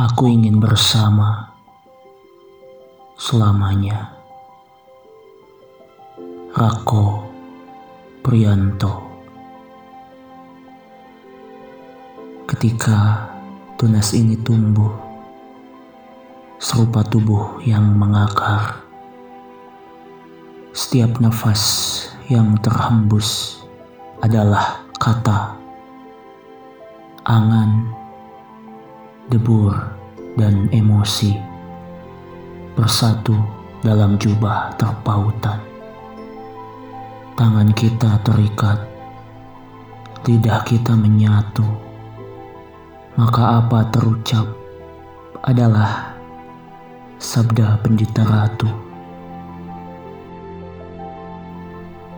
Aku ingin bersama selamanya. Rako Prianto Ketika tunas ini tumbuh serupa tubuh yang mengakar setiap nafas yang terhembus adalah kata angan debur dan emosi bersatu dalam jubah terpautan. Tangan kita terikat, lidah kita menyatu. Maka apa terucap adalah sabda pendita ratu.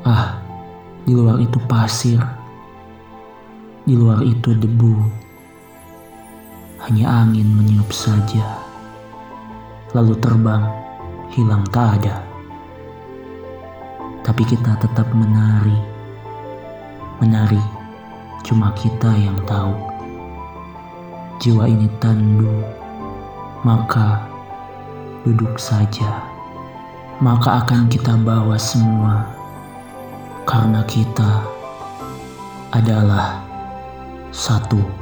Ah, di luar itu pasir, di luar itu debu hanya angin meniup saja, lalu terbang, hilang tak ada. Tapi kita tetap menari, menari cuma kita yang tahu. Jiwa ini tandu, maka duduk saja, maka akan kita bawa semua, karena kita adalah satu.